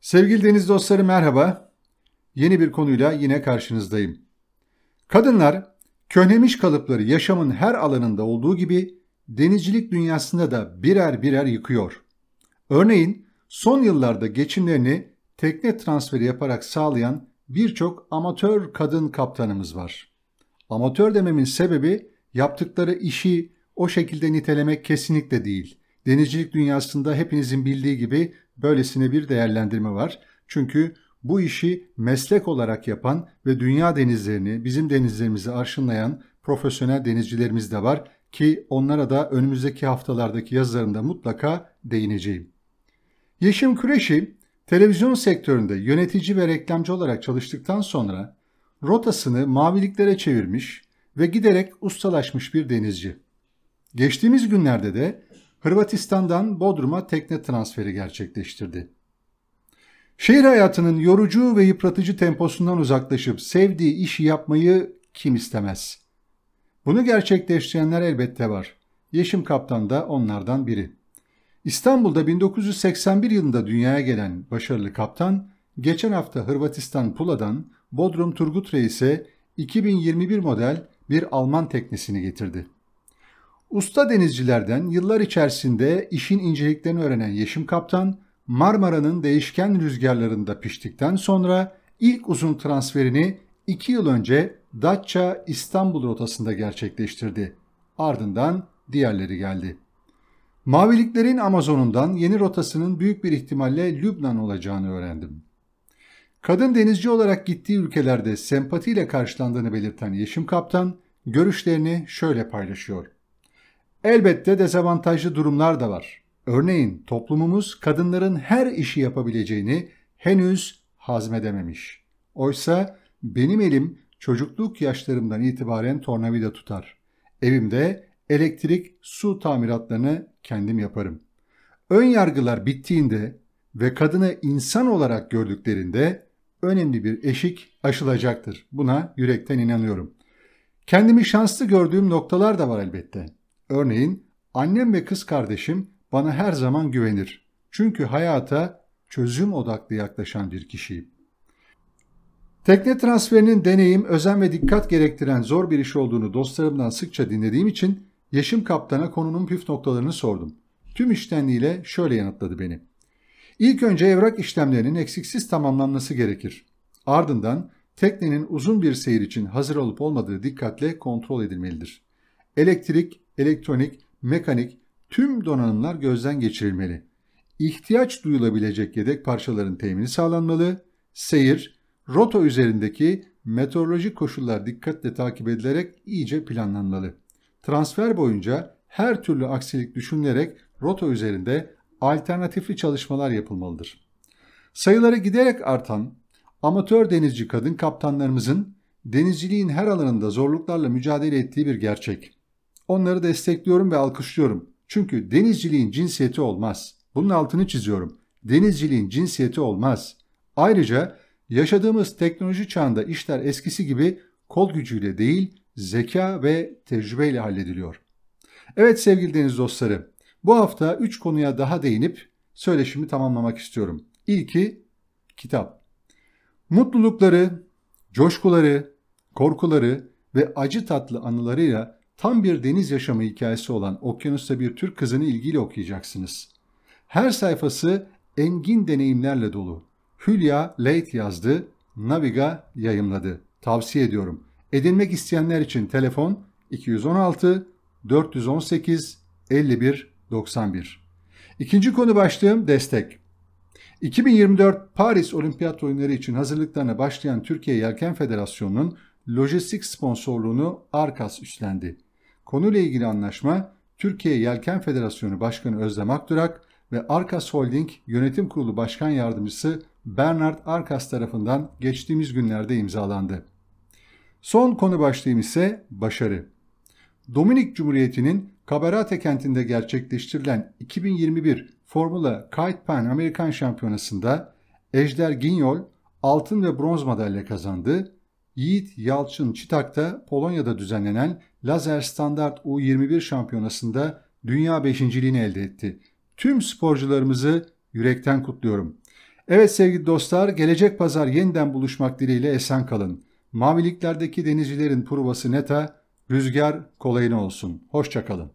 Sevgili deniz dostları merhaba. Yeni bir konuyla yine karşınızdayım. Kadınlar köhnemiş kalıpları yaşamın her alanında olduğu gibi denizcilik dünyasında da birer birer yıkıyor. Örneğin son yıllarda geçimlerini tekne transferi yaparak sağlayan birçok amatör kadın kaptanımız var. Amatör dememin sebebi yaptıkları işi o şekilde nitelemek kesinlikle değil. Denizcilik dünyasında hepinizin bildiği gibi böylesine bir değerlendirme var. Çünkü bu işi meslek olarak yapan ve dünya denizlerini, bizim denizlerimizi arşınlayan profesyonel denizcilerimiz de var ki onlara da önümüzdeki haftalardaki yazılarında mutlaka değineceğim. Yeşim Küreşi televizyon sektöründe yönetici ve reklamcı olarak çalıştıktan sonra rotasını maviliklere çevirmiş ve giderek ustalaşmış bir denizci. Geçtiğimiz günlerde de Hırvatistan'dan Bodrum'a tekne transferi gerçekleştirdi. Şehir hayatının yorucu ve yıpratıcı temposundan uzaklaşıp sevdiği işi yapmayı kim istemez? Bunu gerçekleştirenler elbette var. Yeşim Kaptan da onlardan biri. İstanbul'da 1981 yılında dünyaya gelen başarılı kaptan, geçen hafta Hırvatistan Pula'dan Bodrum Turgut Reis'e 2021 model bir Alman teknesini getirdi. Usta denizcilerden yıllar içerisinde işin inceliklerini öğrenen Yeşim Kaptan, Marmara'nın değişken rüzgarlarında piştikten sonra ilk uzun transferini 2 yıl önce Datça İstanbul rotasında gerçekleştirdi. Ardından diğerleri geldi. Maviliklerin Amazon'undan yeni rotasının büyük bir ihtimalle Lübnan olacağını öğrendim. Kadın denizci olarak gittiği ülkelerde sempatiyle karşılandığını belirten Yeşim Kaptan, görüşlerini şöyle paylaşıyor. Elbette dezavantajlı durumlar da var. Örneğin toplumumuz kadınların her işi yapabileceğini henüz hazmedememiş. Oysa benim elim çocukluk yaşlarımdan itibaren tornavida tutar. Evimde elektrik, su tamiratlarını kendim yaparım. Ön yargılar bittiğinde ve kadını insan olarak gördüklerinde önemli bir eşik aşılacaktır. Buna yürekten inanıyorum. Kendimi şanslı gördüğüm noktalar da var elbette. Örneğin annem ve kız kardeşim bana her zaman güvenir. Çünkü hayata çözüm odaklı yaklaşan bir kişiyim. Tekne transferinin deneyim, özen ve dikkat gerektiren zor bir iş olduğunu dostlarımdan sıkça dinlediğim için Yeşim Kaptan'a konunun püf noktalarını sordum. Tüm iştenliğiyle şöyle yanıtladı beni. İlk önce evrak işlemlerinin eksiksiz tamamlanması gerekir. Ardından teknenin uzun bir seyir için hazır olup olmadığı dikkatle kontrol edilmelidir. Elektrik, elektronik, mekanik tüm donanımlar gözden geçirilmeli. İhtiyaç duyulabilecek yedek parçaların temini sağlanmalı. Seyir, rota üzerindeki meteorolojik koşullar dikkatle takip edilerek iyice planlanmalı. Transfer boyunca her türlü aksilik düşünülerek rota üzerinde alternatifli çalışmalar yapılmalıdır. Sayıları giderek artan amatör denizci kadın kaptanlarımızın denizciliğin her alanında zorluklarla mücadele ettiği bir gerçek. Onları destekliyorum ve alkışlıyorum. Çünkü denizciliğin cinsiyeti olmaz. Bunun altını çiziyorum. Denizciliğin cinsiyeti olmaz. Ayrıca yaşadığımız teknoloji çağında işler eskisi gibi kol gücüyle değil, zeka ve tecrübeyle hallediliyor. Evet sevgili deniz dostları, bu hafta 3 konuya daha değinip söyleşimi tamamlamak istiyorum. İlki kitap. Mutlulukları, coşkuları, korkuları ve acı tatlı anılarıyla tam bir deniz yaşamı hikayesi olan Okyanusta Bir Türk Kızı'nı ilgiyle okuyacaksınız. Her sayfası engin deneyimlerle dolu. Hülya Leit yazdı, Naviga yayımladı. Tavsiye ediyorum. Edinmek isteyenler için telefon 216 418 51 91. İkinci konu başlığım destek. 2024 Paris Olimpiyat Oyunları için hazırlıklarına başlayan Türkiye Yelken Federasyonu'nun lojistik sponsorluğunu Arkas üstlendi. Konuyla ilgili anlaşma Türkiye Yelken Federasyonu Başkanı Özlem Akdurak ve Arkas Holding Yönetim Kurulu Başkan Yardımcısı Bernard Arkas tarafından geçtiğimiz günlerde imzalandı. Son konu başlığım ise başarı. Dominik Cumhuriyeti'nin Kabarate kentinde gerçekleştirilen 2021 Formula Kite Pan Amerikan Şampiyonası'nda Ejder Ginyol altın ve bronz madalya kazandı Yiğit Yalçın Çıtak'ta Polonya'da düzenlenen Lazer Standart U21 şampiyonasında dünya beşinciliğini elde etti. Tüm sporcularımızı yürekten kutluyorum. Evet sevgili dostlar, gelecek pazar yeniden buluşmak dileğiyle esen kalın. Maviliklerdeki denizcilerin provası neta, rüzgar kolayına olsun. Hoşçakalın.